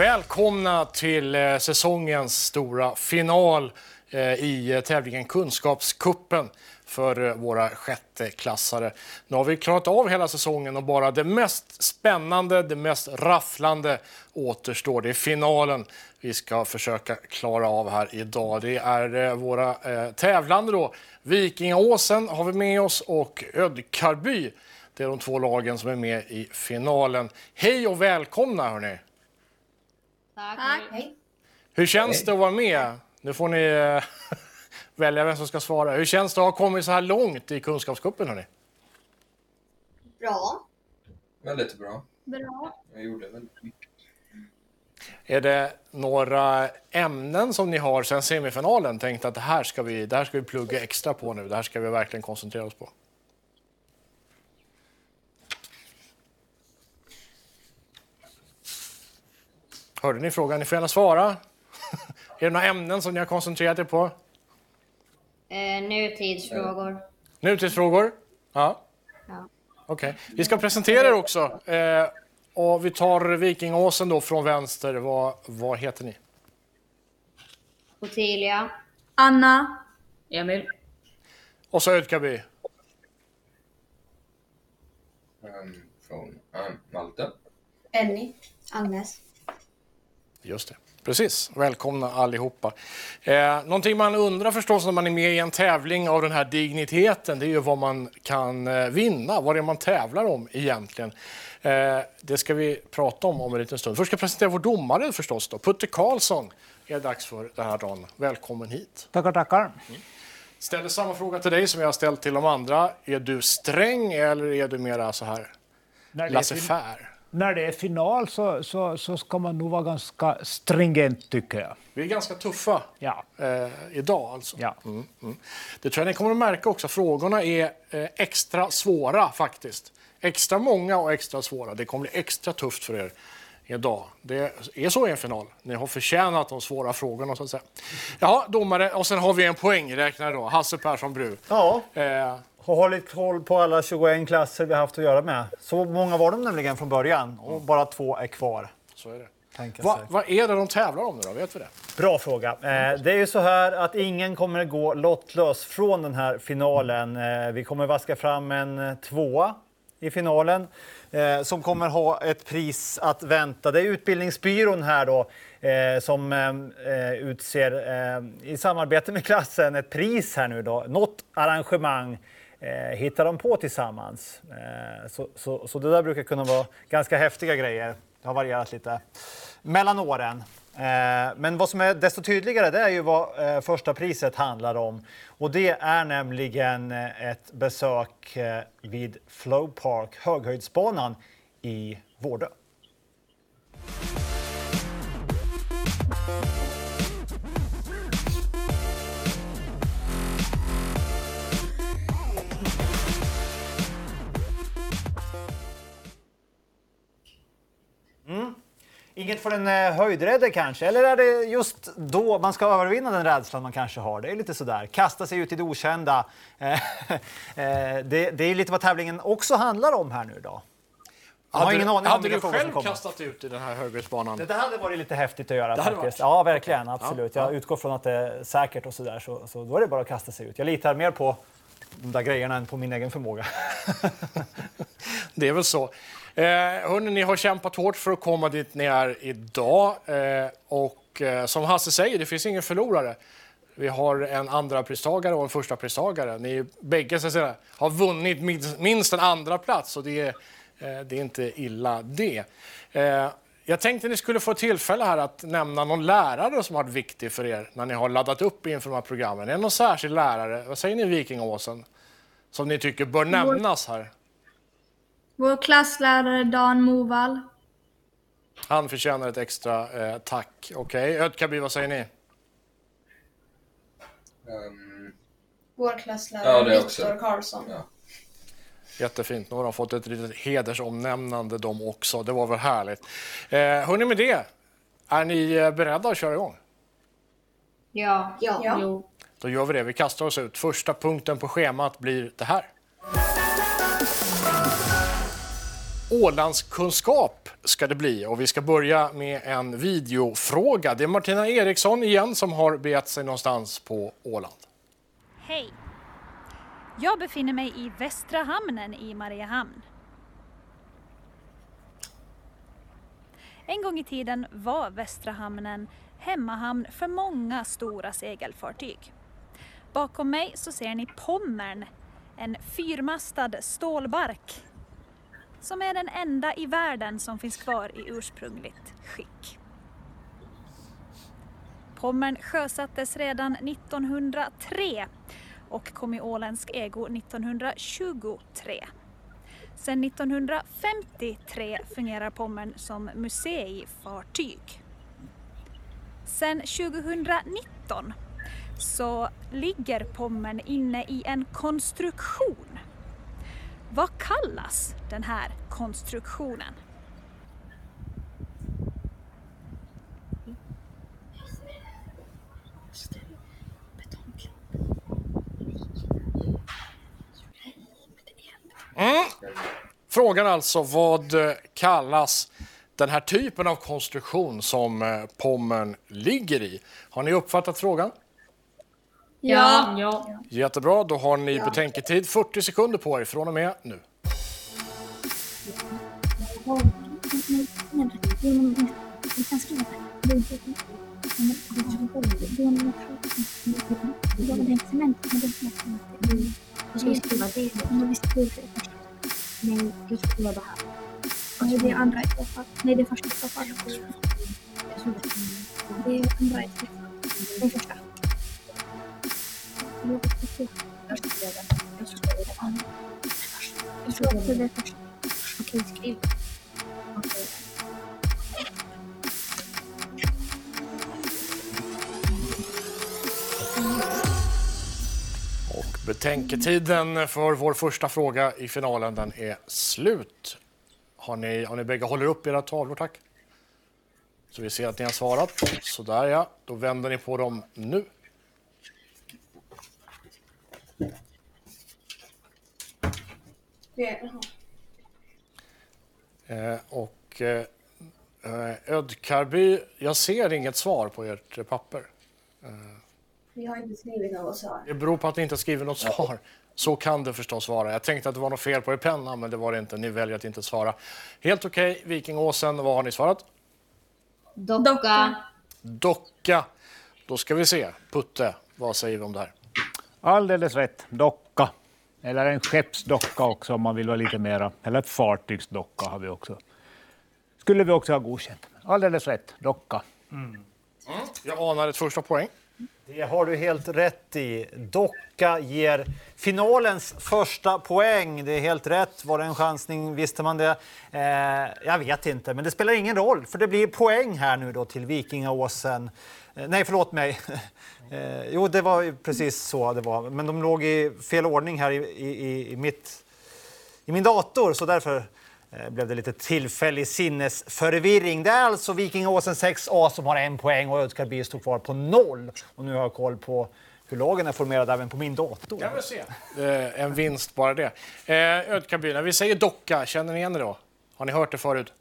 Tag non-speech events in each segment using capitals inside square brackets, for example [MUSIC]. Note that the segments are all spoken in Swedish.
Välkomna till eh, säsongens stora final eh, i eh, tävlingen Kunskapskuppen för våra sjätteklassare. Nu har vi klarat av hela säsongen och bara det mest spännande, det mest rafflande återstår. Det är finalen vi ska försöka klara av här idag. Det är våra tävlande då. Vikingaåsen har vi med oss och Ödkarby. Det är de två lagen som är med i finalen. Hej och välkomna hörni! Tack. Hej. Hur känns det att vara med? Nu får ni eh, [LAUGHS] välja vem som ska svara. Hur känns det att ha kommit så här långt i Kunskapscupen? Hörni? Bra. Väldigt bra. Bra. Jag gjorde väldigt mycket. Är det några ämnen som ni har sen semifinalen tänkt att det här ska vi, det här ska vi plugga extra på nu, det här ska vi verkligen koncentrera oss på? Hörde ni frågan? Ni får gärna svara. [LAUGHS] är det några ämnen som ni har koncentrerat er på? Eh, nutidsfrågor. Nutidsfrågor? Ja. Ja. Okej. Vi ska presentera er också. Eh, och vi tar Vikingåsen då från vänster. Vad, vad heter ni? Ottilia. Anna. Emil. Och så Ödkaby. Um, från um, Malte. Penny. Agnes. Just det. Precis. Välkomna allihopa. Eh, någonting man undrar förstås när man är med i en tävling av den här digniteten, det är ju vad man kan eh, vinna, vad det är man tävlar om egentligen. Eh, det ska vi prata om om en liten stund. Först ska jag presentera vår domare förstås då. Putte Karlsson är dags för den här dagen. Välkommen hit. Tackar, tackar. Ställer samma fråga till dig som jag har ställt till de andra. Är du sträng eller är du mera så här laissez-faire? När det är final så, så, så ska man nog vara ganska stringent, tycker jag. Vi är ganska tuffa Ja. eh, idag alltså. Ja. Mm, mm. Det tror jag ni kommer att märka också. Frågorna är eh, extra svåra faktiskt. Extra många och extra svåra. Det kommer bli extra tufft för er idag. Det är så i en final. Ni har förtjänat de svåra frågorna så att säga. Ja, domare. Och sen har vi en poängräknare då. Hasse Persson Bru. Ja, Eh, har hållit koll på alla 21 klasser vi haft att göra med. Så många var de nämligen från början och bara två är kvar. så är det. Va, vad är det de tävlar om nu då? Vet vi det? Bra fråga. Eh, det är ju så här att ingen kommer gå lottlös från den här finalen. Eh, vi kommer vaska fram en eh, tvåa i finalen eh, som kommer ha ett pris att vänta. Det är Utbildningsbyrån här då eh, som eh, utser eh, i samarbete med klassen ett pris här nu då. Något arrangemang eh, hittar de på tillsammans. Eh, så, så, så det där brukar kunna vara ganska häftiga grejer. Det har varierat lite mellan åren. Eh, Men vad som är desto tydligare det är ju vad eh, första priset handlar om. Och det är nämligen eh, ett besök eh, vid Flow Park, höghöjdsbanan i Vårdö. Inget för den eh, höjdrädde kanske? Eller är det just då man ska övervinna den rädslan man kanske har? Det är lite sådär, kasta sig ut i det okända. [LAUGHS] Eh, eh, det, det är lite vad tävlingen också handlar om här nu idag. Jag har Hade, om hade du själv kastat ut i den här höghöjdsbanan? Det hade varit lite häftigt att göra Det faktiskt. Ja, verkligen. Absolut. Ja, ja. Jag utgår från att det är säkert och sådär. Så, så då är det bara att kasta sig ut. Jag litar mer på de där grejerna än på min egen förmåga. [LAUGHS] Det är väl så. Eh, hörni, ni har kämpat hårt för att komma dit ni är idag. Eh, och eh, som Hasse säger, det finns ingen förlorare. Vi har en andra pristagare och en första pristagare. Ni bägge så säga, har vunnit minst, minst en andra plats och det är, eh, det är inte illa det. Eh, jag tänkte ni skulle få tillfälle här att nämna någon lärare som har varit viktig för er när ni har laddat upp inför de här programmen. Är det någon särskild lärare, vad säger ni Vikingåsen, som ni tycker bör nämnas här? Vår klasslärare Dan Movall. Han förtjänar ett extra eh, tack. Okej, Ödkaby, vad säger ni? Um, Vår klasslärare Ja. Viktor Karlsson. ja. Jättefint. Nu har de fått ett litet hedersomnämnande de också. Det var väl härligt. Eh, hörni med det, är ni eh, beredda att köra igång? Ja. Ja. ja. Jo. Då gör vi det. Vi kastar oss ut. Första punkten på schemat blir det här. Ålandskunskap ska det bli och vi ska börja med en videofråga. Det är Martina Eriksson igen som har begett sig någonstans på Åland. Hej! Jag befinner mig i Västra hamnen i Mariehamn. En gång i tiden var Västra hamnen hemmahamn för många stora segelfartyg. Bakom mig så ser ni Pommern, en fyrmastad stålbark som är den enda i världen som finns kvar i ursprungligt skick. Pommern sjösattes redan 1903 och kom i åländsk ägo 1923. Sedan 1953 fungerar Pommern som museifartyg. Sedan 2019 så ligger Pommern inne i en konstruktion. Vad kallas den här konstruktionen? Mm. Frågan alltså, vad eh, kallas den här typen av konstruktion som eh, pommen Pommern ligger i? Har ni uppfattat frågan? Ja. Ja. Jättebra, då har ni betänketid 40 sekunder på er från och med nu. Nej, det är andra i så fall. Nej, det är första i så fall. Det är andra i så fall. Det är första. Jag också det. Okej, skriv. Och betänketiden för vår första fråga i finalen den är slut. Har ni, har ni bägge håller upp era tavlor, tack? Så vi ser att ni har svarat. Sådär ja, då vänder ni på dem nu. Eh, och eh, eh, Ödkarby, jag ser inget svar på ert eh, papper. Vi har inte skrivit något svar. Det beror på att ni inte skriver något svar. Så kan det förstås vara. Jag tänkte att det var något fel på er penna, men det var det inte. Ni väljer att inte svara. Helt okej. Vikingåsen, vad har ni svarat? Docka. Docka. Då ska vi se. Putte, vad säger vi om det här? Alldeles rätt. Docka. Eller en skeppsdocka också om man vill vara lite mera. Eller ett fartygsdocka har vi också. Skulle vi också ha godkänt. Alldeles rätt. Docka. Jag anar ett första poäng. Det har du helt rätt i. Docka ger finalens första poäng. Det är helt rätt. Var det en chansning? Visste man det? Eh, jag vet inte, men det spelar ingen roll för det blir poäng här nu då till Vikingaåsen. Eh, nej, förlåt mig. [LAUGHS] Eh, jo, det var ju precis så det var, men de låg i fel ordning här i, i, i, mitt, i min dator så därför eh, blev det lite tillfällig sinnesförvirring. Det är alltså Vikingaåsen 6A som har en poäng och Ödskarby står kvar på noll. Och nu har jag koll på hur lagen är formerade även på min dator. Kan vi se. Eh, en vinst bara det. Eh, Ödkarby, när vi säger docka, känner ni igen det då? Har ni hört det förut?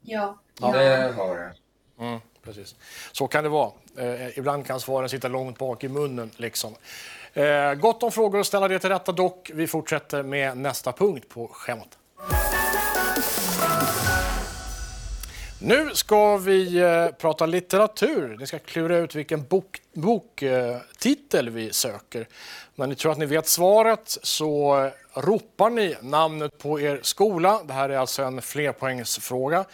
Ja. Det har jag. Mm, precis. Så kan det vara. Eh, ibland kan svaren sitta långt bak i munnen. Liksom. Eh, gott om frågor att ställa det till rätta dock. Vi fortsätter med nästa punkt på schemat. Nu ska vi eh, prata litteratur. Ni ska klura ut vilken boktitel bok, eh, vi söker. När ni tror att ni vet svaret så eh, ropar ni namnet på er skola. Det här är alltså en flerpoängsfråga.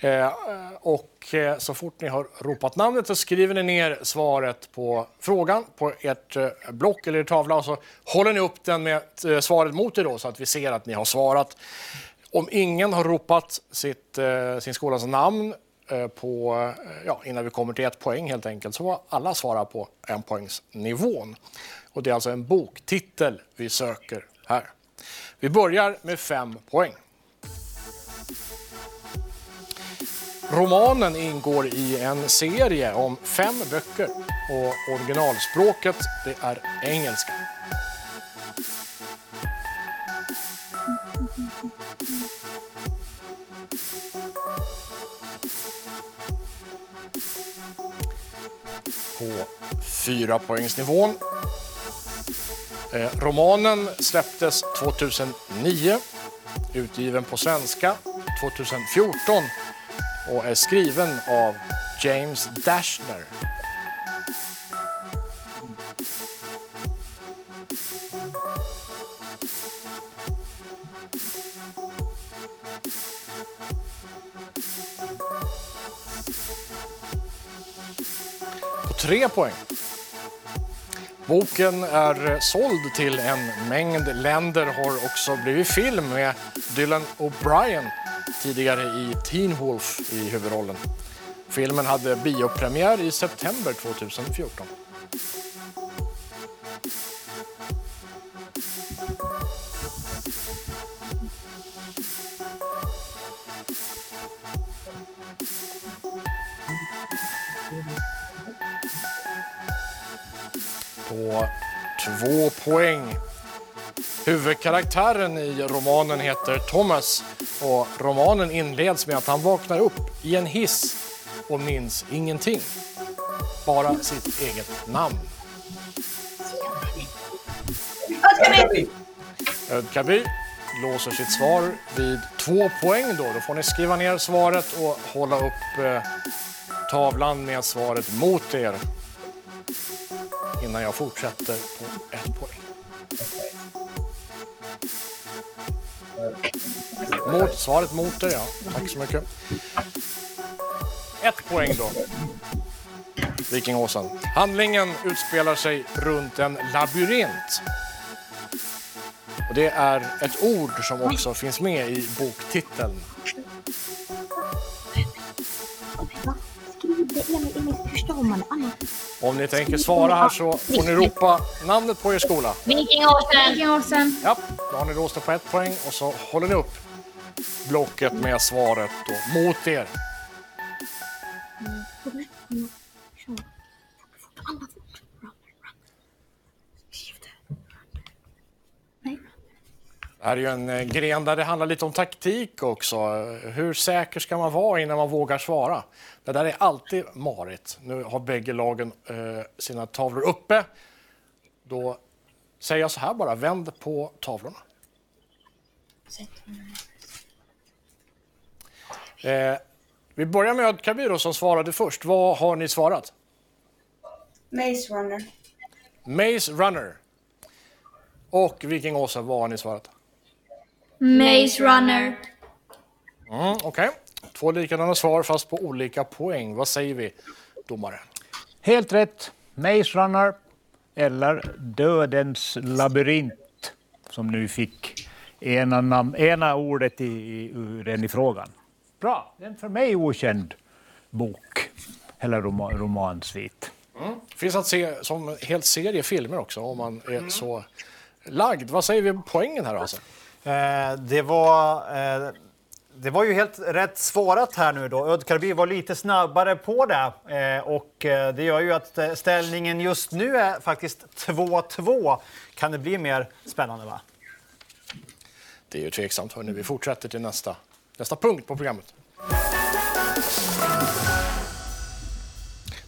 Eh, och eh, så fort ni har ropat namnet så skriver ni ner svaret på frågan på ert eh, block eller er tavla och så håller ni upp den med svaret mot er då, så att vi ser att ni har svarat. Om ingen har ropat sitt, sin skolas namn på, ja, innan vi kommer till ett poäng helt enkelt så får alla svara på en poängsnivån. Och det är alltså en boktitel vi söker här. Vi börjar med fem poäng. Romanen ingår i en serie om fem böcker och originalspråket det är engelska. På fyra poängsnivån. Eh, romanen släpptes 2009, utgiven på svenska 2014 och är skriven av James Dashner. På tre poäng. Boken är såld till en mängd länder, har också blivit film med Dylan O'Brien tidigare i Teen Wolf i huvudrollen. Filmen hade biopremiär i september 2014. På två poäng. Huvudkaraktären i romanen heter Thomas och romanen inleds med att han vaknar upp i en hiss och minns ingenting. Bara sitt eget namn. Ödkaby! Ödkaby låser sitt svar vid två poäng då. Då får ni skriva ner svaret och hålla upp eh, tavlan med svaret mot er. Innan jag fortsätter på ett poäng. Mot, svaret mot er, ja. Tack så mycket. Ett poäng då. Vikingåsen. Handlingen utspelar sig runt en labyrint. Och det är ett ord som också finns med i boktiteln. Det? Om ni tänker svara här så får ni ropa namnet på er skola. Vikingåsen. Vikingåsen. Ja, då har ni låst på ett poäng och så håller ni upp blocket med svaret då, mot er. Det här är ju en eh, gren där det handlar lite om taktik också. Hur säker ska man vara innan man vågar svara? Det där är alltid marigt. Nu har bägge lagen eh, sina tavlor uppe. Då säger jag så här bara, vänd på tavlorna. Eh, vi börjar med Ödkaby som svarade först. Vad har ni svarat? Maze Runner. Maze Runner. Och Vikingåsen, vad har ni svarat? Maze Runner. Mm, Okej, två likadana svar fast på olika poäng. Vad säger vi, domare? Helt rätt. Maze Runner eller Dödens labyrint som nu fick ena, nam- ena ordet i, i, ur den i frågan. Bra, en för mig okänd bok eller roma, romansvit. Finns att se som helt serie filmer också om man är så lagd. Vad säger vi på poängen här alltså? Eh, det, var, eh, det var ju helt rätt svarat här nu då. Ödkarby var lite snabbare på det eh, och eh, det gör ju att eh, ställningen just nu är faktiskt 2-2. Kan det bli mer spännande va? Det är ju tveksamt. Hörni. Vi fortsätter till nästa, nästa punkt på programmet.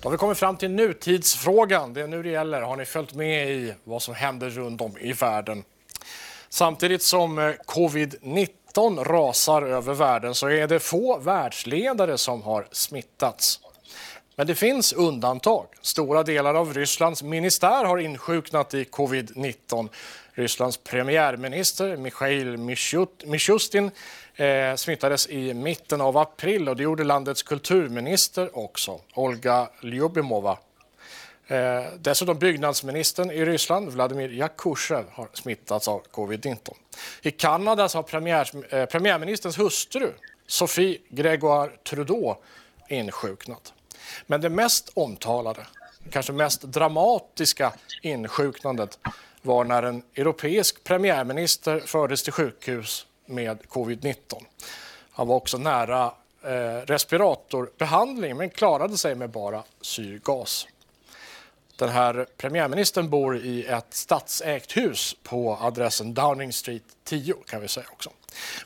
Då har vi kommit fram till nutidsfrågan. Det är nu det gäller. Har ni följt med i vad som händer runt om i världen? Samtidigt som eh, covid-19 rasar över världen så är det få världsledare som har smittats. Men det finns undantag. Stora delar av Rysslands ministär har insjuknat i covid-19. Rysslands premiärminister Mikhail Mishustin eh, smittades i mitten av april och det gjorde landets kulturminister också, Olga Lyubimova. Eh, dessutom byggnadsministern i Ryssland, Vladimir Jakushev, har smittats av covid-19. I Kanada så har premiär, eh, premiärministerns hustru, Sophie Grégoire Trudeau, insjuknat. Men det mest omtalade, kanske mest dramatiska insjuknandet var när en europeisk premiärminister fördes till sjukhus med covid-19. Han var också nära eh, respiratorbehandling men klarade sig med bara syrgas. Den här premiärministern bor i ett statsägt hus på adressen Downing Street 10 kan vi säga också.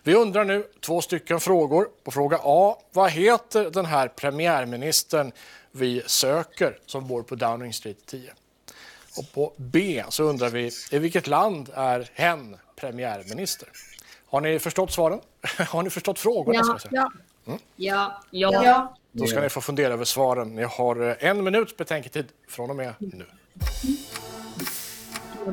Vi undrar nu två stycken frågor. På fråga A, vad heter den här premiärministern vi söker som bor på Downing Street 10? Och på B så undrar vi, i vilket land är hen premiärminister? Har ni förstått svaren? [LAUGHS] Har ni förstått frågorna? ska jag säga? Ja. Ja. Ja. Ja. Då ska ni få fundera över svaren. Ni har eh, en minuts betänketid från och med nu. Och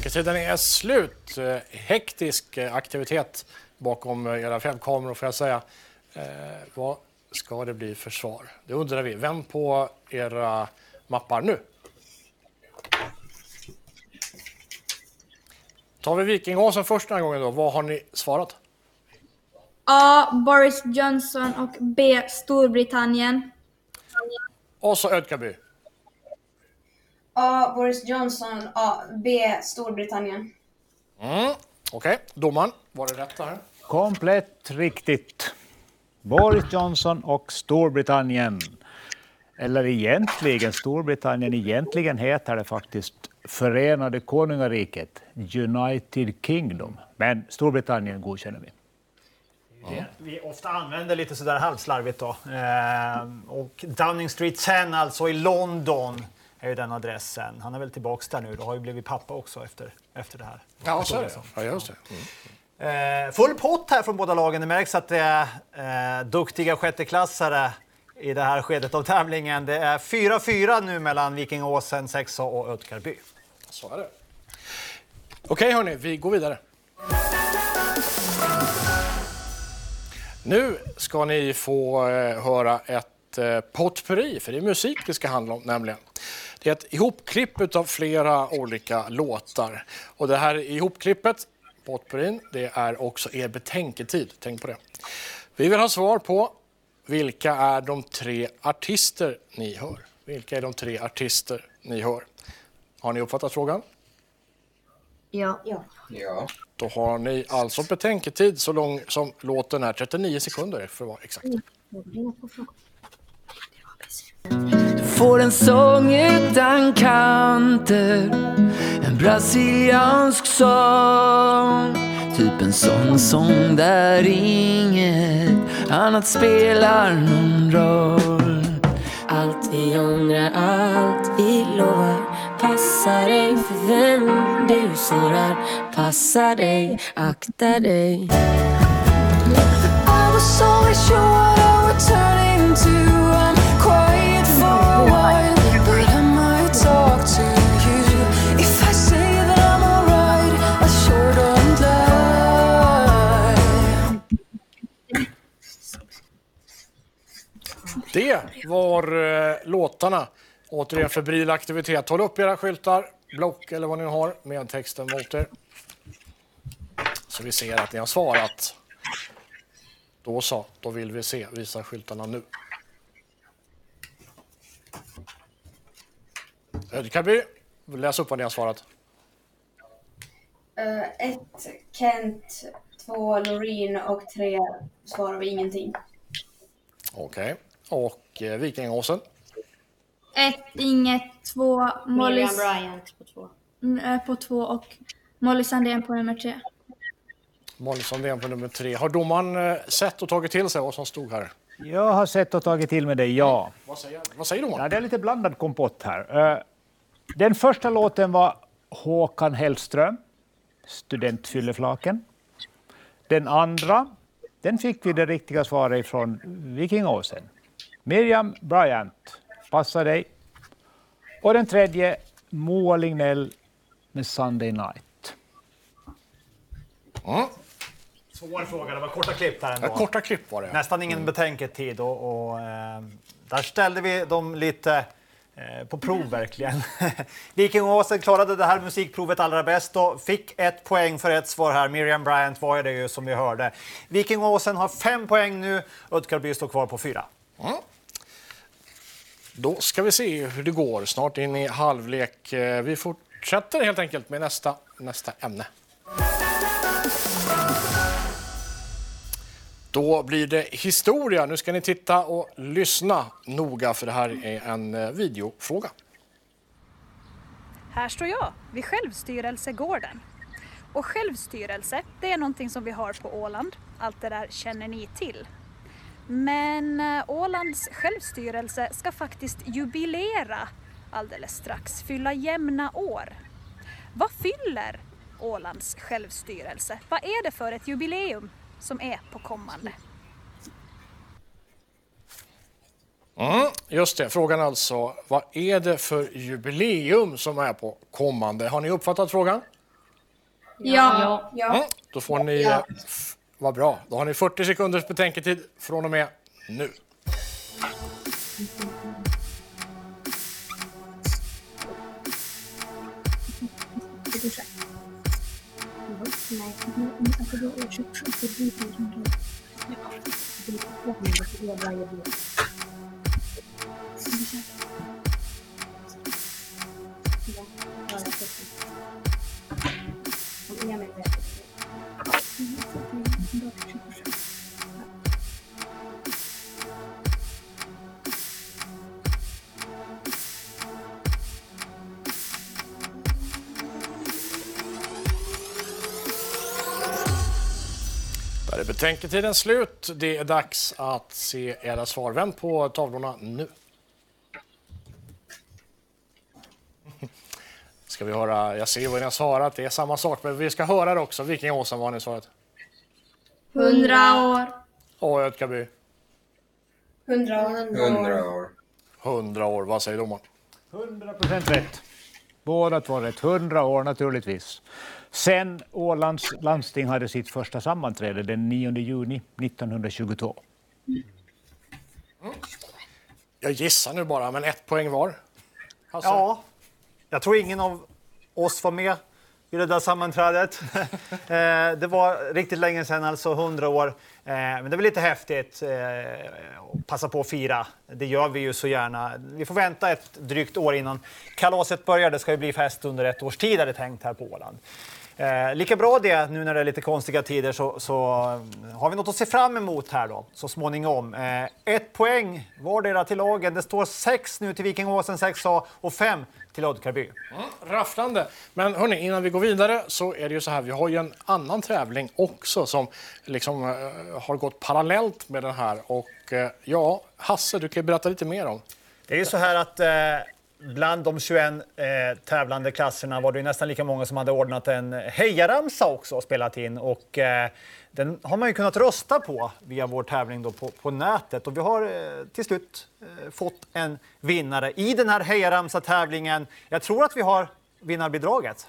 Betänketiden är slut. Eh, Hektisk eh, aktivitet bakom eh, era fjärrkameror får jag säga. Eh, vad ska det bli för svar? Det undrar vi. Vänd på era mappar nu. Tar vi Vikingåsen först den här gången då. Vad har ni svarat? A. Boris Johnson och B. Storbritannien. Och så Ödkaby. A. Boris Johnson. A. B. Storbritannien. Mm. Okej, domaren. Var det rätt här? Komplett riktigt. Boris Johnson och Storbritannien. Eller egentligen, Storbritannien egentligen heter det faktiskt Förenade Konungariket, United Kingdom. Men Storbritannien godkänner vi. Det vi ofta använder lite sådär halvslarvigt då. Eh, och Downing Street 10 alltså i London är ju den adressen. Han är väl tillbaks där nu då, har ju blivit pappa också efter, efter det här. Ja, så är det. Ja, just det. Mm. Eh, full pott här från båda lagen. Det märks att det är eh, duktiga sjätteklassare i det här skedet av tävlingen. Det är 4-4 nu mellan Vikingåsen, Sexa och Ödkarby. Så är det. Okej hörni, vi går vidare. Nu ska ni få eh, höra ett eh, potpurri, för det är musik det ska handla om nämligen. Det är ett ihopklipp av flera olika låtar. Och det här ihopklippet, potpurrin, det är också er betänketid. Tänk på det. Vi vill ha svar på vilka är de tre artister ni hör? Vilka är de tre artister ni hör? Har ni uppfattat frågan? Ja. Ja. Ja. Då har ni alltså betänketid så lång som låten är, 39 sekunder för att vara exakt. Du får en sång utan kanter. En brasiliansk sång. Typ en sån sång där inget annat spelar någon roll. Allt vi ångrar, allt vi lovar Passa dig för vem du sårar. Passa dig, akta dig. I was always sure what I would turn into Det var eh, låtarna. Återigen febril aktivitet. Håll upp era skyltar, block eller vad ni har med texten mot er. Så vi ser att ni har svarat. Då så, då vill vi se. Visa skyltarna nu. Ödkarby, läs upp vad ni har svarat. Eh, ett Kent, två Loreen och tre svarar vi ingenting. Okej. Och eh, Vikingåsen. Ett, inget, två, Molly Miriam Bryant på två. mm, på två och Molly Sandén på nummer tre. Molly Sandén på nummer tre. Har domaren eh, sett och tagit till sig vad som stod här? Jag har sett och tagit till med det, ja. Vad säger, vad säger domaren? ja det är lite blandad kompott här. Eh, Den första låten var Håkan Hellström, Studentfylleflaken. Den andra, den fick vi det riktiga svaret från Vikingåsen. Miriam Bryant, Passa dig. Och den tredje, Moa Lignell med Sunday Night. Mm. Svår fråga, det var korta klipp här ändå. Ja, korta klipp var det. Nästan ingen betänketid och, och eh, där ställde vi dem lite eh, på prov verkligen. [LAUGHS] Vikingåsen klarade det här musikprovet allra bäst och fick ett poäng för ett svar här. Miriam Bryant var det ju som vi hörde. Vikingåsen har fem poäng nu, Utkarby står kvar på fyra. Mm. Då ska vi se hur det går. Snart in i halvlek. Eh, vi fortsätter helt enkelt med nästa, nästa ämne. Då blir det historia. Nu ska ni titta och lyssna noga för det här är en eh, videofråga. Här står jag vid självstyrelsegården. Och självstyrelse, det är någonting som vi har på Åland. Allt det där känner ni till. Men eh, Ålands självstyrelse ska faktiskt jubilera alldeles strax, fylla jämna år. Vad fyller Ålands självstyrelse? Vad är det för ett jubileum som är på kommande? Mm, just det, frågan alltså. Vad är det för jubileum som är på kommande? Har ni uppfattat frågan? Ja. Ja. Mm, då får ni... Vad bra. Då har ni 40 sekunders betänketid från och med nu. Betänketiden slut. Det är dags att se era svar. Vänd på tavlorna nu. [LAUGHS] Ska vi höra, jag ser vad ni har svarat, det är samma sak, men vi ska höra det också. Vikingåsen, vad har ni svarat? Hundra år. Och Ötkaby? Hundra år. Hundra år. 100 år, vad säger domaren? 100 procent rätt. Båda två rätt. 100 år naturligtvis. Sen Ålands landsting hade sitt första sammanträde den 9 juni 1922. Jag gissar nu bara, men ett poäng var. Hasse? Ja, jag tror ingen av oss var med vid det där sammanträdet. [LAUGHS] Eh, det var riktigt länge sedan, alltså 100 år. Eh, Men det var lite häftigt eh, att passa på att fira. Det gör vi ju så gärna. Vi får vänta ett drygt år innan kalaset börjar. Det ska ju bli fest under ett års tid är det tänkt här på Åland. Eh, lika bra det, nu när det är lite konstiga tider, så, så har vi något att se fram emot här då, så småningom. Eh, ett poäng vardera till lagen. Det står sex nu till Vikingåsen 6A och fem till Oddkarby. Mm, rafflande. Men hörni, innan vi går vidare så är det ju så här, vi har ju en annan tävling också som liksom eh, har gått parallellt med den här. Och eh, ja, Hasse, du kan ju berätta lite mer om. Det är ju så här att eh, bland de 21 eh, tävlande klasserna var det ju nästan lika många som hade ordnat en hejaramsa också och spelat in. Och, eh, den har man ju kunnat rösta på via vår tävling då på, på nätet. Och vi har eh, till slut eh, fått en vinnare i den här hejaramsa-tävlingen. Jag tror att vi har vinnarbidraget.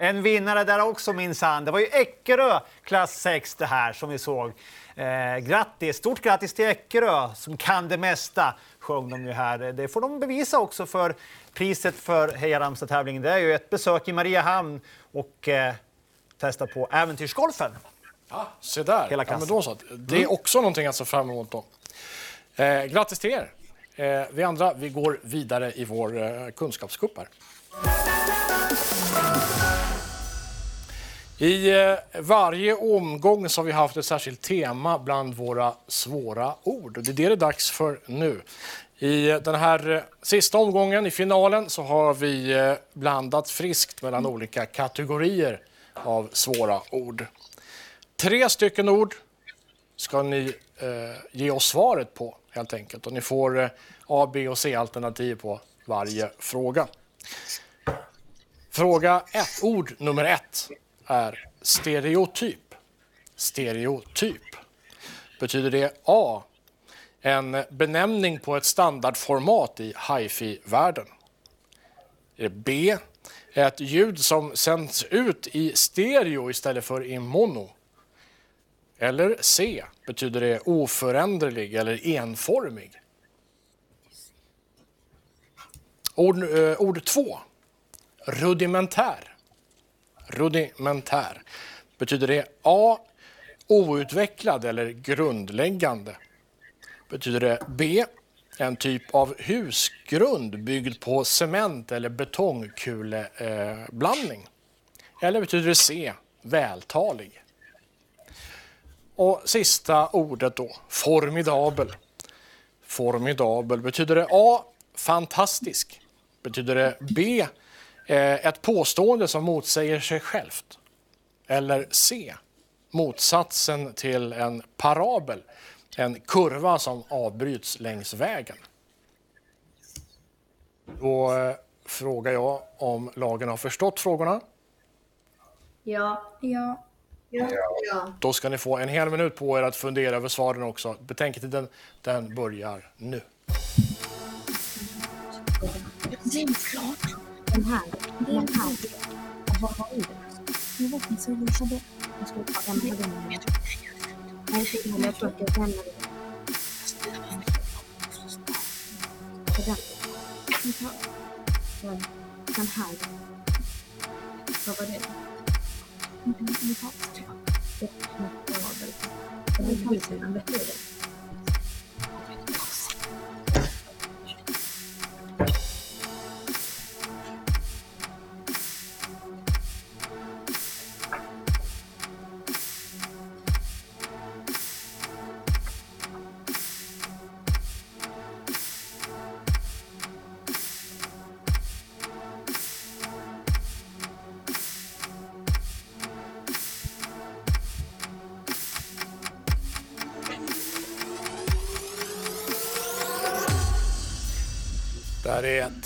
En vinnare där också minsann. Det var ju Eckerö klass 6 det här som vi såg. Eh, grattis, stort grattis till Eckerö som kan det mesta sjöng de ju här. Det får de bevisa också för priset för Heja Ramstad-tävlingen. Det är ju ett besök i Mariehamn och eh, testa på äventyrsgolfen. Ja, se där. Hela ja, men då så. Det är också någonting att se fram emot. Då. Eh, grattis till er. Eh, vi andra vi går vidare i vår eh, kunskapscup här. I eh, varje omgång så har vi haft ett särskilt tema bland våra svåra ord. Det är det det är dags för nu. I den här eh, sista omgången, i finalen, så har vi eh, blandat friskt mellan olika kategorier av svåra ord. Tre stycken ord ska ni eh, ge oss svaret på, helt enkelt. Och ni får eh, A, B och C-alternativ på varje fråga. Fråga ett, ord nummer ett är stereotyp. Stereotyp. Betyder det A. En benämning på ett standardformat i hifi-världen. Är det B. Ett ljud som sänds ut i stereo istället för i mono. Eller C. Betyder det oföränderlig eller enformig. Ord, eh, ord två. Rudimentär. Rudimentär. Betyder det A. Outvecklad eller grundläggande? Betyder det B. En typ av husgrund byggd på cement eller betongkuleblandning? Eller betyder det C. Vältalig? Och sista ordet då, formidabel. Formidabel. Betyder det A. Fantastisk? Betyder det B. Eh, ett påstående som motsäger sig självt? Eller C. Motsatsen till en parabel, en kurva som avbryts längs vägen. Då eh, frågar jag om lagen har förstått frågorna. Ja. Ja. Ja. Då ska ni få en hel minut på er att fundera över svaren också. Betänketiden den börjar nu. Det är klart. Den här. Den här. Vad var ordet? Jag vet inte, så jag visade. Jag skulle ta en av dem. Nej, men jag tror att jag lämnade det. På den. Den här. Den- Den här. Vad var det? Här. Det är material. Det är halsen,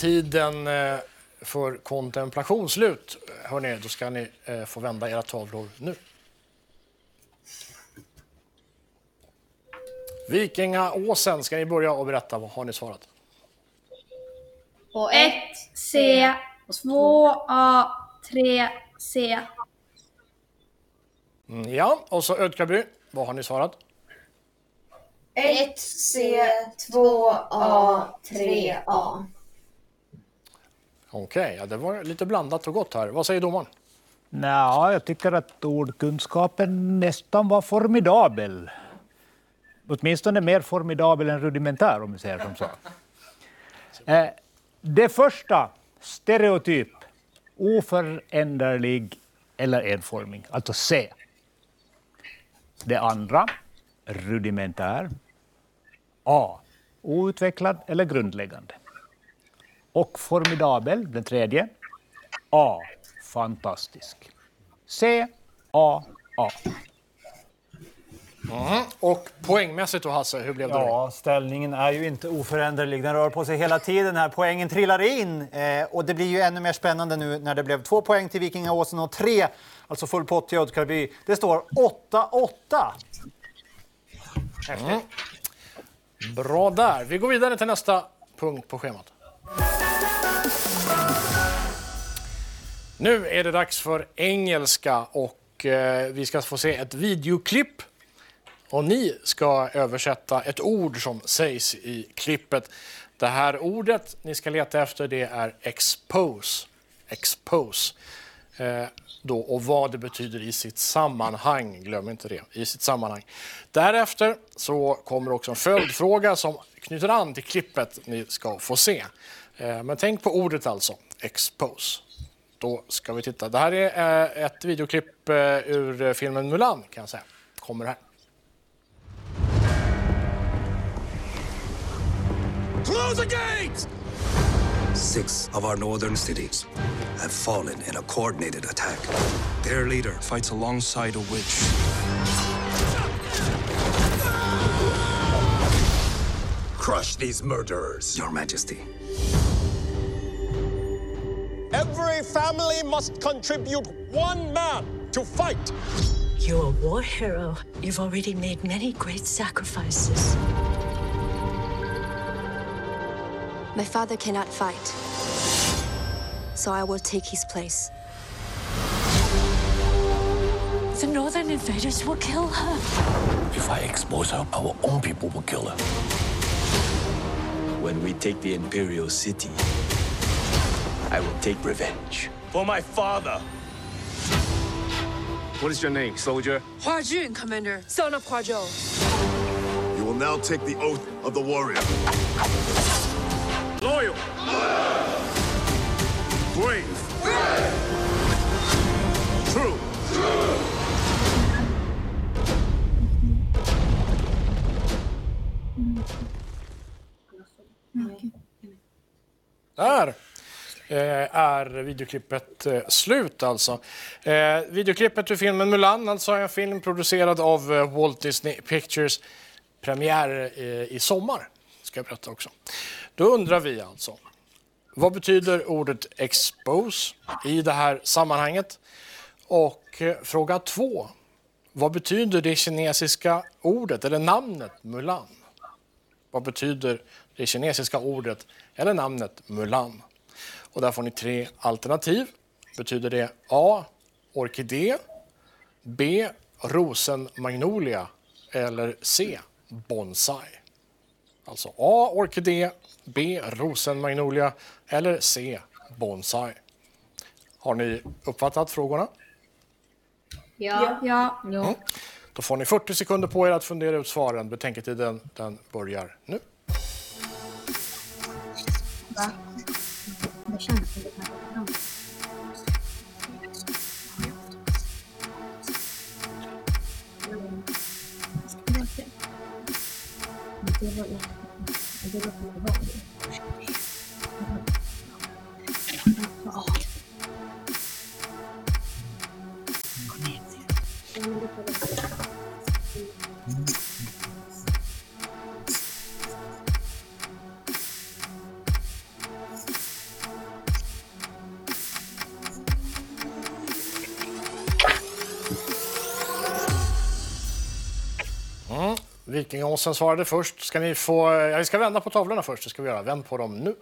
tiden eh, för kontemplation slut. Hörrni, då ska ni eh, få vända era tavlor nu. Vikingaåsen, ska ni börja och berätta vad har ni svarat? På 1 C, 2 A, 3 C. Mm, ja, och så Ödkaby, vad har ni svarat? 1 C, 2 A, 3 A. Okej, ja, det var lite blandat och gott här. Vad säger domaren? Nja, jag tycker att ordkunskapen nästan var formidabel. Åtminstone mer formidabel än rudimentär om vi säger som så. [LAUGHS] Eh, det första, stereotyp, oföränderlig eller enformig, alltså C. Det andra, rudimentär. A. Outvecklad eller grundläggande. Och formidabel, den tredje. A. Fantastisk. C. A. A. Mm. Och poängmässigt då Hasse, hur blev det? Ja, ställningen är ju inte oföränderlig. Den rör på sig hela tiden här. Poängen trillar in eh, och det blir ju ännu mer spännande nu när det blev två poäng till Vikingaåsen och tre, alltså full pott till Ödkarby. Det står 8-8. Mm. Bra där. Vi går vidare till nästa punkt på schemat. Nu är det dags för engelska och eh, vi ska få se ett videoklipp. Och ni ska översätta ett ord som sägs i klippet. Det här ordet ni ska leta efter det är expose. Expose. Eh, då, och vad det betyder i sitt sammanhang. Glöm inte det. I sitt sammanhang. Därefter så kommer också en följdfråga som knyter an till klippet ni ska få se. Eh, men tänk på ordet alltså. Expose. Då ska vi titta. Det här är eh, ett videoklipp eh, ur eh, filmen Mulan kan jag säga. Kommer här. Close the gates! Six of our northern cities have fallen in a coordinated attack. Their leader fights alongside a witch. Crush these murderers, Your Majesty. Every family must contribute one man to fight. You're a war hero. You've already made many great sacrifices. My father cannot fight, so I will take his place. The northern invaders will kill her. If I expose her, our own people will kill her. When we take the Imperial City, I will take revenge. For my father! What is your name, soldier? Hua Jun, Commander, son of Hua Zhou. You will now take the oath of the warrior. Loyal. Brave. True. Där eh, Eh, är videoklippet eh, slut alltså. Eh, videoklippet ur filmen Mulan, alltså en film producerad av eh, Walt Disney Pictures. Premiär eh, i sommar, ska jag berätta också. Då undrar vi alltså, vad betyder ordet expose i det här sammanhanget? Och eh, fråga två, vad betyder det kinesiska ordet eller namnet Mulan? Vad betyder det kinesiska ordet eller namnet Mulan? Och där får ni tre alternativ. Betyder det A. Orkidé, B. Rosenmagnolia eller C. Bonsai? Alltså A. Orkidé, B. Rosenmagnolia eller C. Bonsai? Har ni uppfattat frågorna? Ja. ja. Mm. Då får ni 40 sekunder på er att fundera ut svaren. Betänketiden den börjar nu. Va? Det känns som det här var bra. Det var ju... Det Vikingaåsen svarade först. Ska ni få... Ja, vi ska vända på tavlorna först. Det ska vi göra. Vänd på dem nu.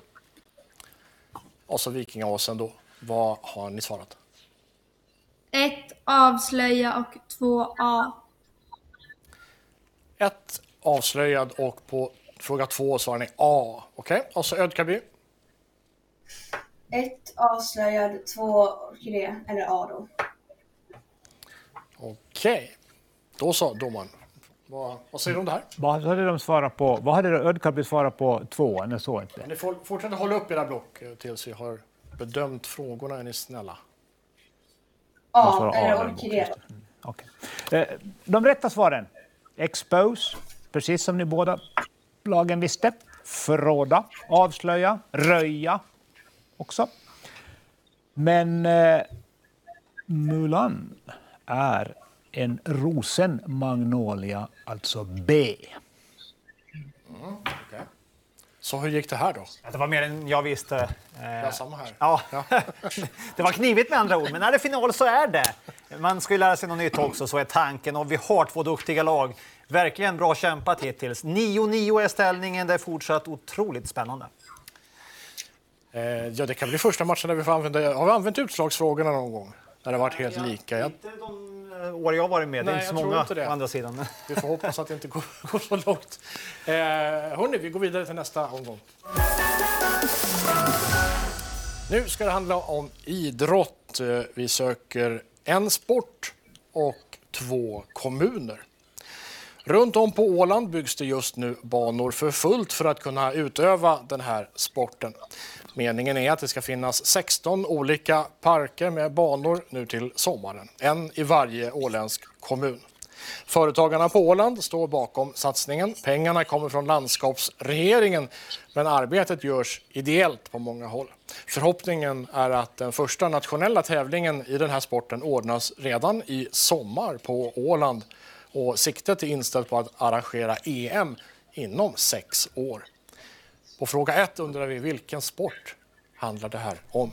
Och så Vikingaåsen då. Vad har ni svarat? Ett avslöja och två A. Ett avslöjad och på fråga två svarar ni A. Okej, och så Ödkaby. Ett avslöjad, två orkidé, eller A då. Okej, då så domaren. Vad, vad säger du om det här? Vad hade de svarat på? Vad hade Ödkaby svarat på tvåan? Jag såg inte. Ni får fortsätta hålla upp era block eh, tills vi har bedömt frågorna. Är ni snälla? Jag A, svarar A eller orkidé. Eh, De rätta svaren. Expose, precis som ni båda lagen visste. Förråda, avslöja, röja också. Men eh, Mulan är en rosenmagnolia, alltså B. Mm, okej. Så hur gick det här då? Det var mer än jag visste. Eh, Ja, samma här. Ja. [LAUGHS] det var knivigt med andra ord, men när det är final så är det. Man ska ju lära sig något nytt också, så är tanken. Och vi har två duktiga lag. Verkligen bra kämpat hittills. 9-9 är ställningen. Det är fortsatt otroligt spännande. Eh, ja, det kan bli första matchen där vi får använda... Har vi använt utslagsfrågorna någon gång? När det varit helt lika? Jag, Inte de eh, år jag varit med. Det är Nej, inte så många inte det. å andra sidan. vi får hoppas att det inte går, [LAUGHS] går så långt. Eh, hörni, vi går vidare till nästa omgång. Nu ska det handla om idrott. Eh, Vi söker en sport och två kommuner. Runt om på Åland byggs det just nu banor för fullt för att kunna utöva den här sporten. Meningen är att det ska finnas 16 olika parker med banor nu till sommaren. En i varje åländsk kommun. Företagarna på Åland står bakom satsningen. Pengarna kommer från landskapsregeringen men arbetet görs ideellt på många håll. Förhoppningen är att den första nationella tävlingen i den här sporten ordnas redan i sommar på Åland och siktet är inställt på att arrangera EM inom sex år. På fråga ett undrar vi vilken sport handlar det här om?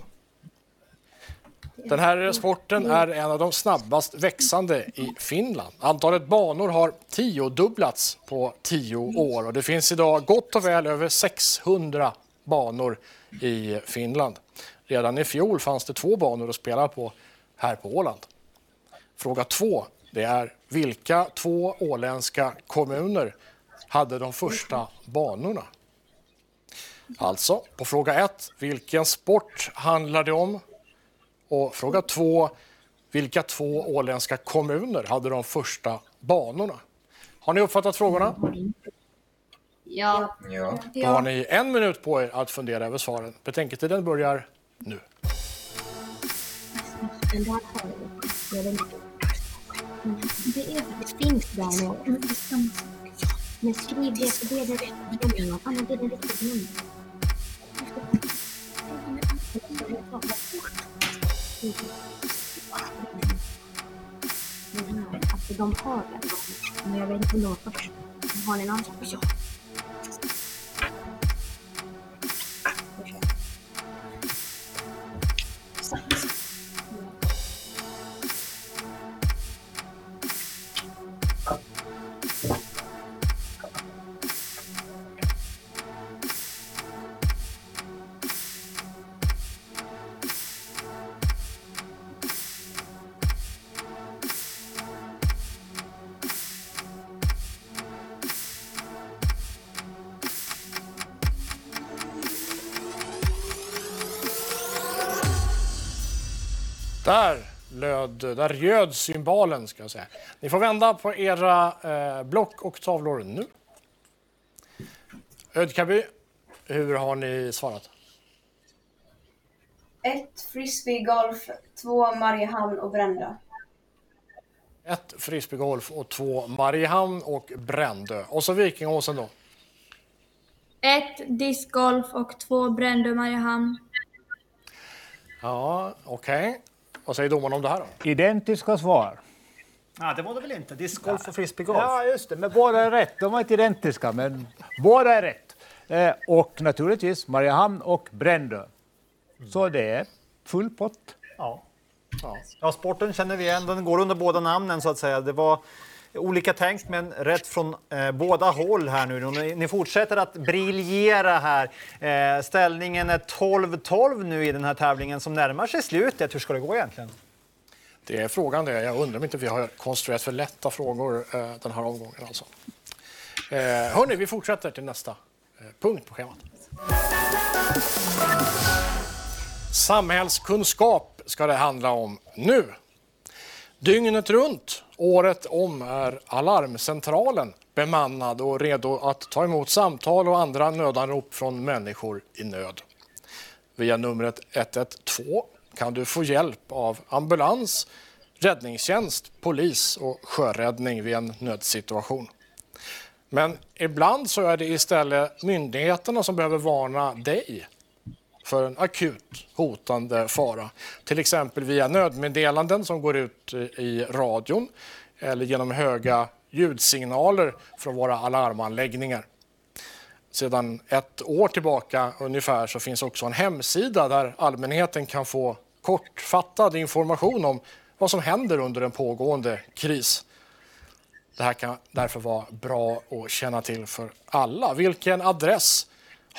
Den här sporten är en av de snabbast växande i Finland. Antalet banor har tiodubblats på tio år och det finns idag gott och väl över 600 banor i Finland. Redan i fjol fanns det två banor att spela på här på Åland. Fråga två, det är vilka två åländska kommuner hade de första banorna? Alltså, på fråga ett, vilken sport handlar det om? Och fråga två, vilka två åländska kommuner hade de första banorna? Har ni uppfattat frågorna? Ja. Ja. Då har ni en minut på er att fundera över svaren. Betänketiden börjar nu. Det. Det är faktiskt finns där några. Men skriv det, för det är det rätta benämningen. Anna, det är den riktiga benämningen. Alltså de har det. Men jag vet inte om de var först. Har ni någon? Ja. Där rjöd symbolen ska jag säga. Ni får vända på era eh, block och tavlor nu. Ödkaby, hur har ni svarat? Ett frisbeegolf, två Mariehamn och Brända. Ett frisbeegolf och två Mariehamn och Brändö. Och så Vikingåsen då. Ett discgolf och två Brändö Mariehamn. Ja, okej. Vad säger domaren om det här då? Identiska svar. Ja, det var det väl inte? Discgolf och frisbeegolf? Ja, just det. Men båda är rätt. De var inte identiska, men båda är rätt. Eh, och naturligtvis Mariehamn och Brändö. Så det är full pott. Ja. Ja. ja, sporten känner vi igen. Den går under båda namnen så att säga. Det var olika tänkt men rätt från eh, båda håll här nu. Ni, ni fortsätter att briljera här. Eh, ställningen är 12-12 nu i den här tävlingen som närmar sig slutet. Hur ska det gå egentligen? Det är frågan det. Jag undrar om inte vi har konstruerat för lätta frågor eh, den här omgången. Alltså. Eh, hörni, vi fortsätter till nästa eh, punkt på schemat. Samhällskunskap ska det handla om nu. Dygnet runt, året om, är Alarmcentralen bemannad och redo att ta emot samtal och andra nödanrop från människor i nöd. Via numret 112 kan du få hjälp av ambulans, räddningstjänst, polis och sjöräddning vid en nödsituation. Men ibland så är det istället myndigheterna som behöver varna dig för en akut hotande fara. Till exempel via nödmeddelanden som går ut i radion eller genom höga ljudsignaler från våra alarmanläggningar. Sedan ett år tillbaka ungefär så finns också en hemsida där allmänheten kan få kortfattad information om vad som händer under en pågående kris. Det här kan därför vara bra att känna till för alla. Vilken adress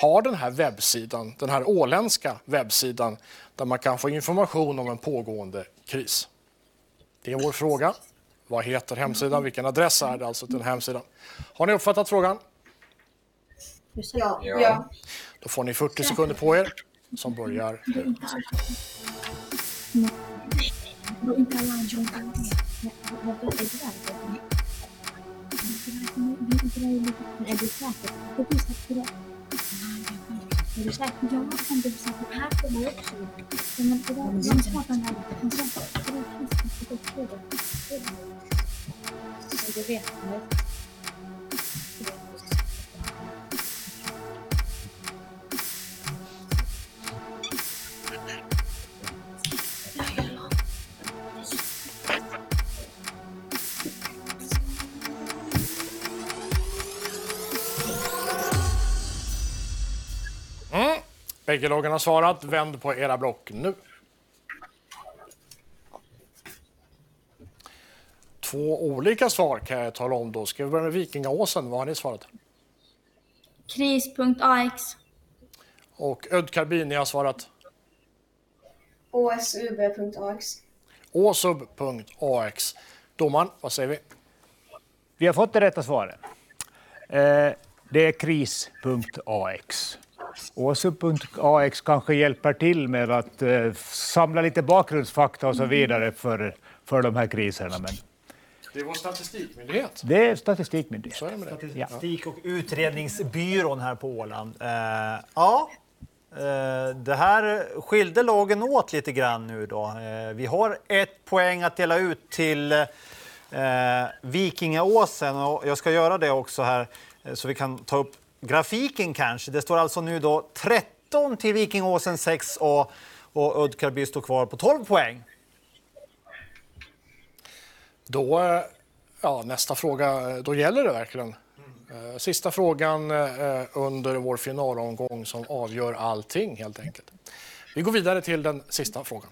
har den här webbsidan, den här åländska webbsidan där man kan få information om en pågående kris? Det är vår fråga. Vad heter hemsidan? Vilken adress är det alltså till den hemsidan? Har ni uppfattat frågan? Ja. ja. Då får ni 40 sekunder på er som börjar nu. Inte alla andra, inte alla andra. Är det där? Är du säker? Det blir säkert rätt. Är du säker? Ja, 100 procent. Bägge lagen har svarat. Vänd på era block nu. Två olika svar kan jag tala om då. Ska vi börja med Vikingaåsen? Vad har ni svarat? Kris.ax. Och Ödkarbin, ni har svarat OSUB.ax. åsub.ax. Domaren, vad säger vi? Vi har fått det rätta svaret. Eh, det är kris.ax. Åsub.ax kanske hjälper till med att eh, samla lite bakgrundsfakta och så vidare för, för de här kriserna. Men Det är vår statistikmyndighet. det är statistikmyndighet. Är det. Statistik och utredningsbyrån här på Åland. Eh, ja, eh, det här skilde lagen åt lite grann nu då. Eh, vi har ett poäng att dela ut till eh, Vikingaåsen och jag ska göra det också här eh, så vi kan ta upp grafiken kanske. Det står alltså nu då 13 till Vikingåsen 6 och, och Uddkarby står kvar på 12 poäng. Då, eh, ja, nästa fråga, eh, då gäller det verkligen. Eh, sista frågan under vår finalomgång som avgör allting helt enkelt. Vi går vidare till den sista frågan.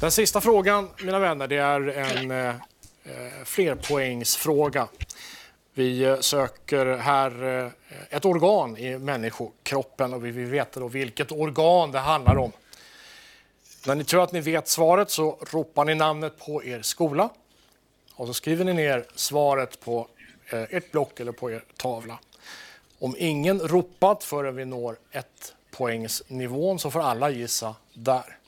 Den sista frågan, mina vänner, det är en eh, flerpoängsfråga. Vi eh, söker här eh, ett organ i människokroppen och vi vill veta då vilket organ det handlar om. När ni tror att ni vet svaret så ropar ni namnet på er skola och så skriver ni ner svaret på eh, ert block eller på er tavla. Om ingen ropat förrän vi når ett poängsnivån så får alla gissa där.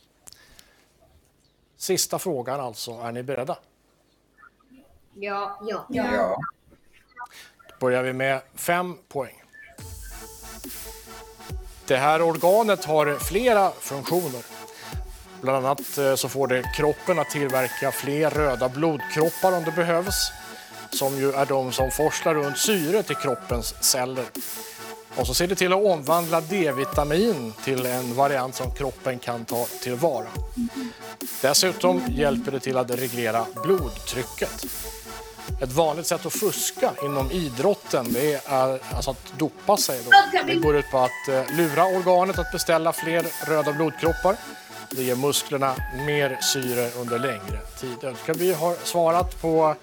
Sista frågan alltså, är ni beredda? Ja. Ja. Ja börjar vi med fem poäng. Det här organet har flera funktioner. Bland annat eh, så får det kroppen att tillverka fler röda blodkroppar om det behövs. Som ju är de som forslar runt syre till kroppens celler. Och så ser det till att omvandla D-vitamin till en variant som kroppen kan ta tillvara. Dessutom hjälper det till att reglera blodtrycket. Ett vanligt sätt att fuska inom idrotten det är alltså att dopa sig. Då. Det går ut på att eh, lura organet att beställa fler röda blodkroppar. Det ger musklerna mer syre under längre tid. Ödkaby har svarat på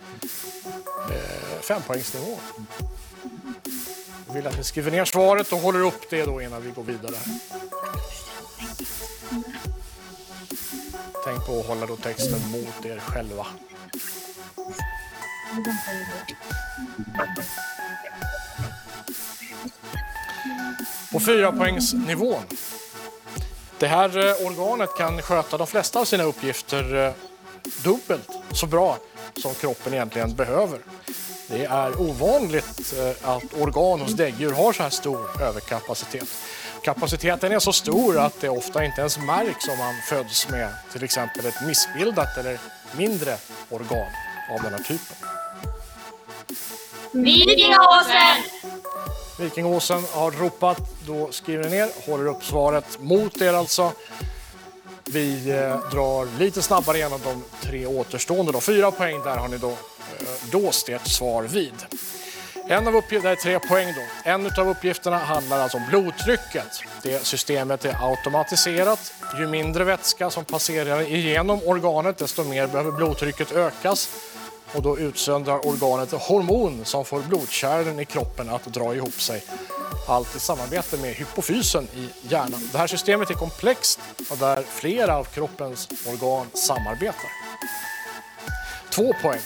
eh, fempoängsnivå. Jag vill att ni skriver ner svaret och håller upp det då innan vi går vidare. Tänk på att hålla då texten mot er själva. På fyrapoängsnivån. Det här eh, organet kan sköta de flesta av sina uppgifter eh, dubbelt så bra som kroppen egentligen behöver. Det är ovanligt eh, att organ hos däggdjur har så här stor överkapacitet. Kapaciteten är så stor att det ofta inte ens märks om man föds med till exempel ett missbildat eller mindre organ av den här typen. Vikingåsen! Vikingåsen har ropat, då skriver ni ner, håller upp svaret mot er alltså. Vi eh, drar lite snabbare igenom de tre återstående. Då. Fyra poäng där har ni då eh, dåst ert svar vid. En av uppgifterna, det är tre poäng då. En av uppgifterna handlar alltså om blodtrycket. Det systemet är automatiserat. Ju mindre vätska som passerar igenom organet desto mer behöver blodtrycket ökas. Och då utsöndrar organet hormon som får blodkärlen i kroppen att dra ihop sig. Allt i samarbete med hypofysen i hjärnan. Det här systemet är komplext och där flera av kroppens organ samarbetar. Två poäng.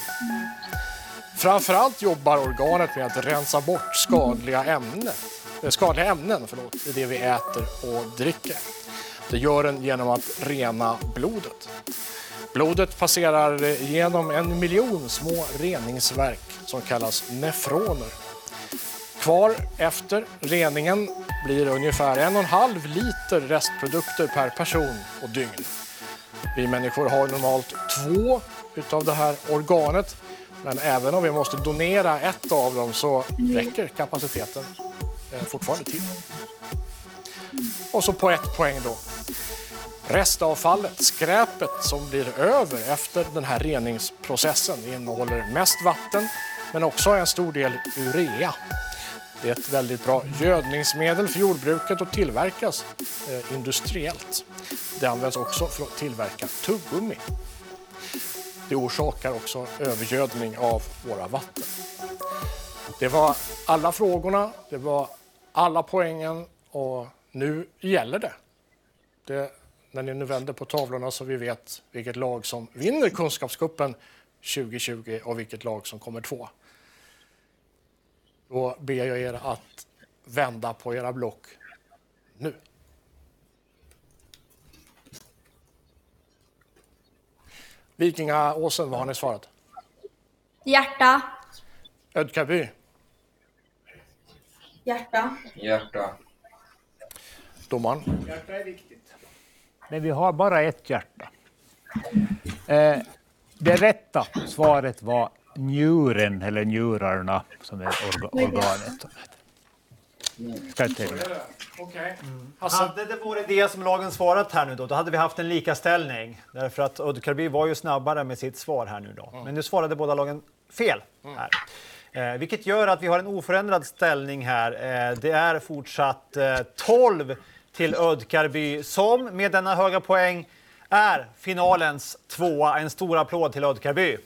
Framförallt jobbar organet med att rensa bort skadliga ämnen, eh, skadliga ämnen förlåt, i det vi äter och dricker. Det gör den genom att rena blodet. Blodet passerar genom en miljon små reningsverk som kallas nefroner. Kvar efter reningen blir ungefär en och en halv liter restprodukter per person och dygn. Vi människor har normalt två utav det här organet. Men även om vi måste donera ett av dem så räcker kapaciteten eh, fortfarande till. Och så på ett poäng då. Restavfallet, skräpet som blir över efter den här reningsprocessen innehåller mest vatten men också en stor del urea. Det är ett väldigt bra gödningsmedel för jordbruket och tillverkas eh, industriellt. Det används också för att tillverka tuggummi. Det orsakar också övergödning av våra vatten. Det var alla frågorna, det var alla poängen och nu gäller det. det när ni nu vänder på tavlorna så vi vet vilket lag som vinner Kunskapscupen 2020 och vilket lag som kommer två. Då ber jag er att vända på era block nu. Vikingaåsen, vad har ni svarat? Hjärta. Ödkaby, Hjärta. Hjärta. domaren. Hjärta är viktigt. Men vi har bara ett hjärta. Eh, det rätta svaret var njuren, eller njurarna, som är orga, organet. Ska jag tänka. Okej. Hade det varit det som lagen svarat här nu då, då hade vi haft en likaställning. Därför att Ödkarby var ju snabbare med sitt svar här nu då. Men nu svarade båda lagen fel här. Eh, vilket gör att vi har en oförändrad ställning här. Eh, det är fortsatt eh, 12 till Ödkarby som med denna höga poäng är finalens tvåa. En stor applåd till Ödkarby.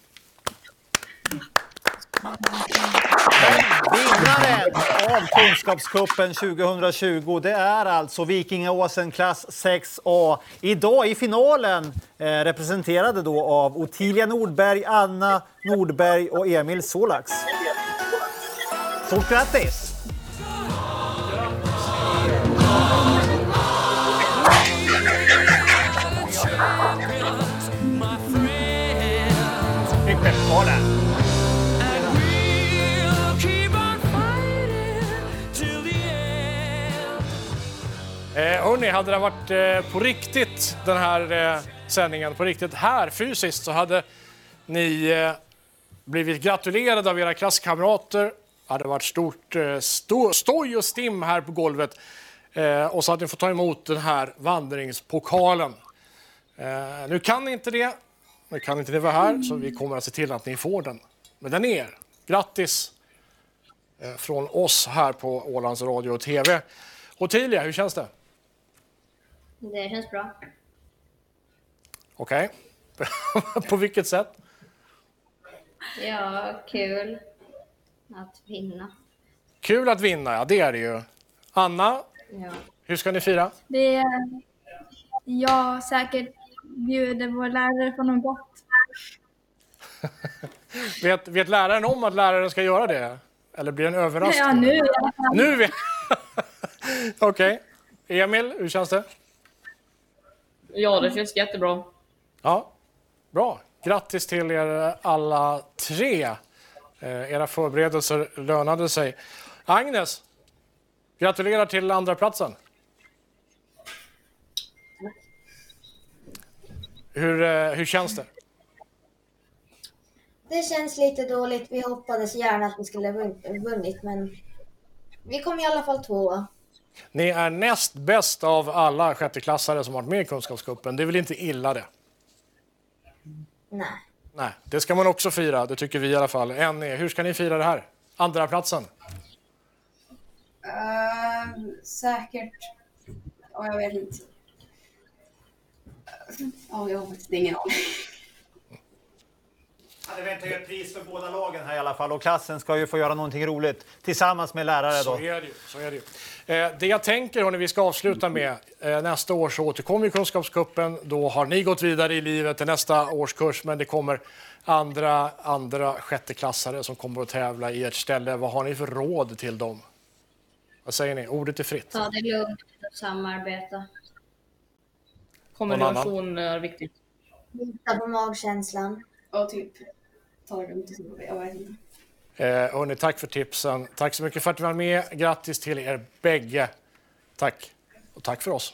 Vinnaren av Kunskapscupen 2020 det är alltså Vikingaåsen klass 6A. Idag i finalen eh, representerade då av Ottilia Nordberg, Anna Nordberg och Emil Solax. Stort grattis! Fick. Eh, hörni, hade det varit eh, på riktigt den här eh, sändningen, på riktigt här fysiskt så hade ni eh, blivit gratulerade av era klasskamrater. Det hade varit stort eh, sto stoj och stim här på golvet. Eh, och så hade ni fått ta emot den här vandringspokalen. Eh, nu kan ni inte det. Nu kan inte ni vara här, så vi kommer att se till att ni får den. Men den är er. Grattis eh, från oss här på Ålands Radio och TV. Ottilia, hur känns det? Det känns bra. Okej. [LAUGHS] på vilket sätt? Ja, kul att vinna. Kul att vinna, ja det är det ju. Anna, Ja. hur ska ni fira? Det är jag säkert bjuder vår lärare på något gott. Vet, vet läraren om att läraren ska göra det? Eller blir det en överraskning? Ja, nu i. Nu vet [LAUGHS] Okej. Emil, hur känns det? Ja, det känns jättebra. Ja, bra. Grattis till er alla tre. Eh, era förberedelser lönade sig. Agnes, gratulerar till andra platsen. Hur, eh, hur känns det? Det känns lite dåligt. Vi hoppades gärna att vi skulle ha vunn- vunnit, men vi kom i alla fall tvåa. Ni är näst bäst av alla sjätteklassare som varit med i Kunskapscupen. Det är väl inte illa det? Nej. Nej, det ska man också fira. Det tycker vi i alla fall. En är, hur ska ni fira det här? Andra platsen. Eh, säkert. Ja, jag vet inte. Ja, jag har faktiskt ingen aning. Ja, det väntar ju ett pris för båda lagen här i alla fall och klassen ska ju få göra någonting roligt tillsammans med lärare Så då. är det ju. Så är det, ju. Eh, det jag tänker, hörni, vi ska avsluta med, eh, nästa år så återkommer ju Kunskapscupen. Då har ni gått vidare i livet till nästa årskurs, men det kommer andra, andra sjätteklassare som kommer att tävla i ert ställe. Vad har ni för råd till dem? Vad säger ni? Ordet är fritt. Ta det lugnt och samarbeta. Kommunikation är viktigt. Lita på magkänslan. Ja, typ. Ta det lugnt. Jag vet inte. Eh, hörni, tack för tipsen. Tack så mycket för att ni var med. Grattis till er bägge. Tack. Och tack för oss.